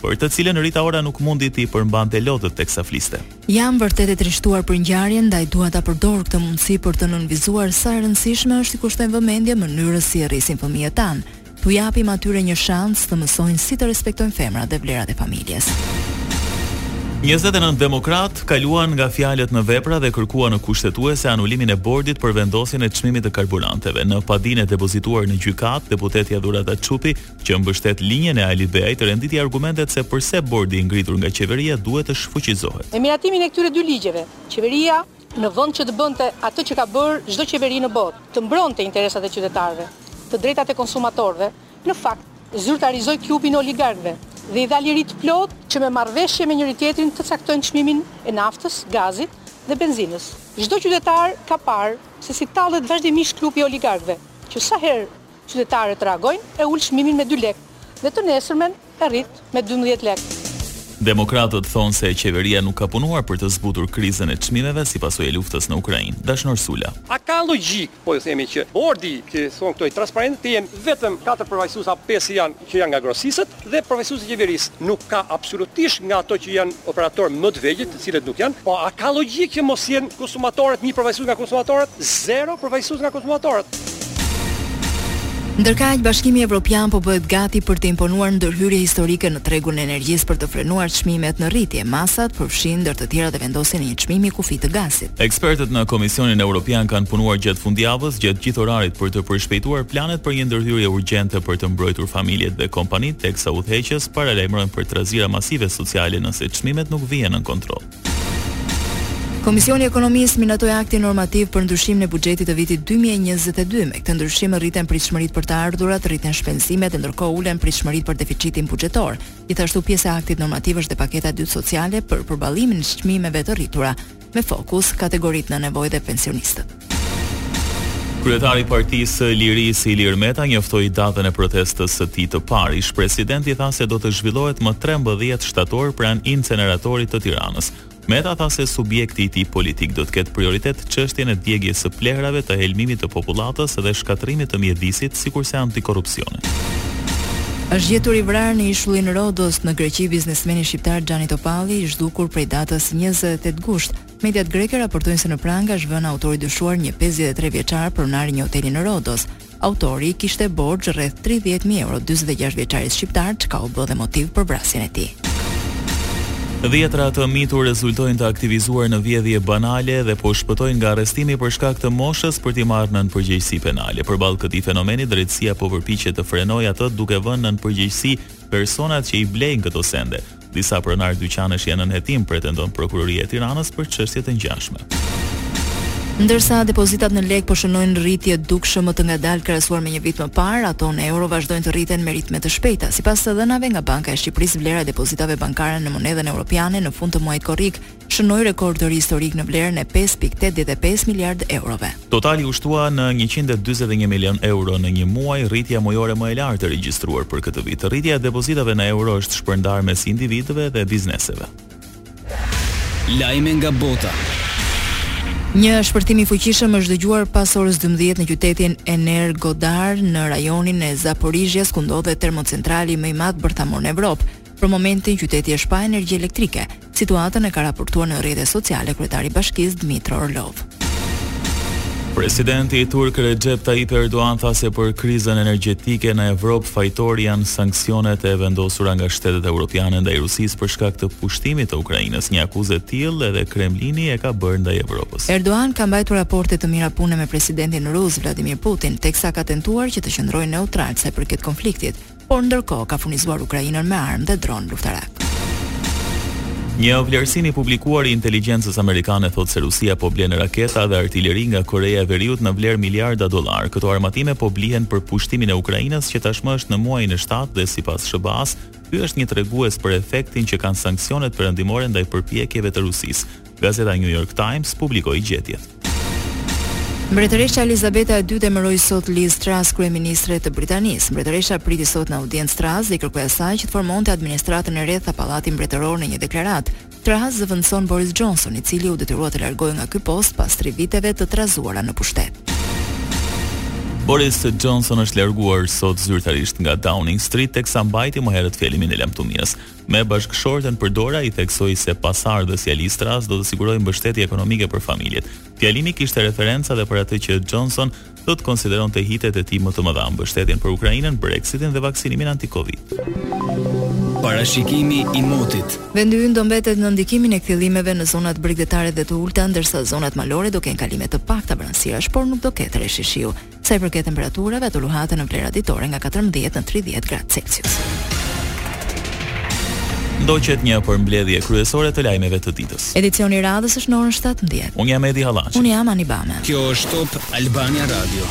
për të cilën Rita Ora nuk mundi t'i përmbante lotët teksa fliste. Jam vërtet e trishtuar për ngjarjen, ndaj dua ta përdor këtë mundësi për të nënvizuar sa e rëndësishme është t'i kushtojmë vëmendje mënyrës si rrisim fëmijët tanë, t'u japim atyre një shans të mësojnë si të respektojnë femrat dhe vlerat e familjes. Njëzet e nëntë demokratë kaluan nga fjalët në vepra dhe kërkuan në kushtetuese anulimin e bordit për vendosjen e çmimit të karburanteve. Në padinë e depozituar në gjykatë, deputetja Dhurata Çupi që mbështet linjën e Alibeajt, renditi argumentet se përse bordi i ngritur nga qeveria duhet të shfuqizohet. Me miratimin e këtyre dy ligjeve, qeveria, në vend që të bënte atë që ka bërë çdo qeveri në botë, të mbronte interesat e qytetarëve, të drejtat e konsumatorëve, në fakt, zyrtarizoi klubin e oligarkëve dhe i dha liri të plotë që me marrëveshje me njëri-tjetrin të caktojnë çmimin e naftës, gazit dhe benzinës. Çdo qytetar ka parë se si tallet vazhdimisht klubi i oligarkëve, që sa herë qytetarët reagojnë e ul çmimin me dy lekë dhe të nesërmen e rrit me dymbëdhjetë lekë. Demokratët thonë se qeveria nuk ka punuar për të zbutur krizën e çmimeve si pasojë e luftës në Ukrainë. Dashnor Sula. A ka logjikë, po ju themi, që bordi, që thonë këto i transparencës, të jenë vetëm katër përfaqësues apo pesë që janë, që janë nga grosistët? Dhe përfaqësues i qeverisë nuk ka absolutisht nga ato që janë operatorë më të vegjël, të cilët nuk janë, po a ka logjikë që mos jenë konsumatorët një përfaqësues nga konsumatorët, zero përfaqësues nga konsumatorët. Ndërkaq, Bashkimi Evropian po bëhet gati për të imponuar ndërhyrje historike në tregun e energjisë për të frenuar çmimet në rritje. Masat përfshijnë ndër të tjera dhe vendosjen e një çmimi kufi të gazit. Ekspertët në Komisionin Europian kanë punuar gjatë fundjavës, gjatë gjithë orarit për të përshpejtuar planet për një ndërhyrje urgjente për të mbrojtur familjet dhe kompanitë, teksa udhëheqës paralajmërojnë për trazira masive sociale nëse çmimet nuk vihen nën kontroll. Komisioni i Ekonomisë miratoi aktin normativ për ndryshimin e buxhetit të vitit 2022. Me këtë ndryshim rriten pritshmëritë për të ardhurat, rriten shpenzimet e ndërkohë ulen pritshmëritë për deficitin buxhetor. Gjithashtu pjesë e aktit normativ është dhe paketa e dytë sociale për përballimin e çmimeve të rritura. me fokus kategoritë në nevojë dhe pensionistët. Kryetari i Partisë së Lirisë, Ilir Meta, njoftoi datën e protestës së tij të parë. Ish-presidenti tha se do të zhvillohet më trembëdhjetë shtator pranë inceneratorit të Tiranës. Meta tha se subjekti i tij politik do të ketë prioritet çështjen e djegies së plehrave të helmimit të popullatës dhe shkatërrimit të mjedisit sikurse antikorrupsionin. Është gjetur i vrarë në ishullin Rodos në Greqi biznesmeni shqiptar Xhani Topalli, i zhdukur prej datës njëzet e tetë gusht. Mediat greke raportojnë se në pranga është vënë autori i dyshuar një pesëdhjetë e tre vjeçar pronar i një hoteli në Rodos. Autori i kishte borxh rreth tridhjetë mijë euro dyzet e gjashtë vjeçarit shqiptar, çka u bë dhe motiv për vrasjen e tij. Dhjetëra të mitur rezultojnë të aktivizuar në vjedhje banale dhe po shpëtojnë nga arrestimi për shkak të moshës për t'i marrë nën përgjegjësi penale. Përballë këtij fenomeni, drejtësia po përpiqet të frenojë atë duke vënë nën përgjegjësi personat që i blejnë këto sende. Disa pronarë dyqanesh janë nën hetim, pretendon Prokuroria e Tiranës për çështje të ngjashme. Ndërsa depozitat në lekë po shënojnë rritje dukshëm më të ngadaltë krahasuar me një vit më parë, ato në euro vazhdojnë të rriten me ritme të shpejta. Sipas të dhënave nga Banka e Shqipërisë, vlera e depozitave bankare në monedhën europiane në fund të muajit korrik shënoi rekord të ri historik në vlerën e 5.85 miliardë eurove. Totali u shtua në 141 milion euro në një muaj, rritja mujore më e lartë e regjistruar për këtë vit. Rritja e depozitave në euro është shpërndarë mes individëve dhe bizneseve. Lajme nga bota. Një shpërthim i fuqishëm është dëgjuar pas orës dymbëdhjetë në qytetin Energodar në rajonin e Zaporizhjes ku ndodhet termocentrali më i madh bërthamor në Evropë. Për momentin qyteti është pa energji elektrike. Situatën e ka raportuar në rrjetet sociale kryetari i bashkisë Dmitro Orlov. Presidenti turk Recep Tayyip Erdogan tha se për krizën energjetike në Evropë fajtorë janë sanksionet e vendosura nga shtetet evropiane ndaj Rusisë për shkak të pushtimit të Ukrainës. Një akuzë e tillë edhe Kremlini e ka bërë ndaj Evropës. Erdogan ka mbajtur raporte të mira pune me presidentin rus Vladimir Putin, teksa ka tentuar që të qëndrojë neutral sa i përket konfliktit. por ndërkohë ka furnizuar Ukrainën me armë dhe dronë luftarakë. Një vlerësim i publikuar i inteligjencës amerikane thotë se Rusia po blen raketa dhe artileri nga Koreja e Veriut në vlerë miliarda dollarë. Këto armatime po blihen për pushtimin e Ukrainës që tashmë është në muajin e 7 dhe sipas SHBA-s, ky është një tregues për efektin që kanë sanksionet perëndimore ndaj përpjekjeve të Rusisë. Gazeta New York Times publikoi gjetjet. Mbretëresha Elizabeta e Dytë emëroi sot Liz Truss kryeministre të Britanisë. Mbretëresha priti sot në audiencë Truss dhe i kërkoi asaj që të formonte administratën e re, tha Pallati Mbretëror në një deklaratë. Truss zëvendëson Boris Johnson, i cili u detyrua të largohej nga ky post pas tri viteve të trazuara në pushtet. Boris Johnson është larguar sot zyrtarisht nga Downing Street, teksa mbajti më herët fjalimin e lamtumirës. Me bashkëshorten për dore, ai theksoi se pasardhësja Liz Truss do të sigurojë mbështetje ekonomike për familjet. Fjalimi kishte referenca dhe për atë që Johnson do të konsideronte hitet e tij më të mëdha, mbështetjen për Ukrainën, Brexitin dhe vaksinimin anti-Covid. Parashikimi i motit. Vendi ynë do mbetet në ndikimin e kthjellimeve në zonat bregdetare dhe të ulëta, ndërsa zonat malore do kenë kalime të pakta vranësirash, por nuk do ketë reshje shiu. Sa i përket temperaturave, ato luhaten në vlera ditore nga katërmbëdhjetë në tridhjetë gradë Celsius. Ndoqët një përmbledhje kryesore të lajmeve të ditës. Edicioni i radhës është në orën shtatëmbëdhjetë. Unë jam Edi Hallaçi. Unë jam Ani Bame. Kjo është Top Albania Radio.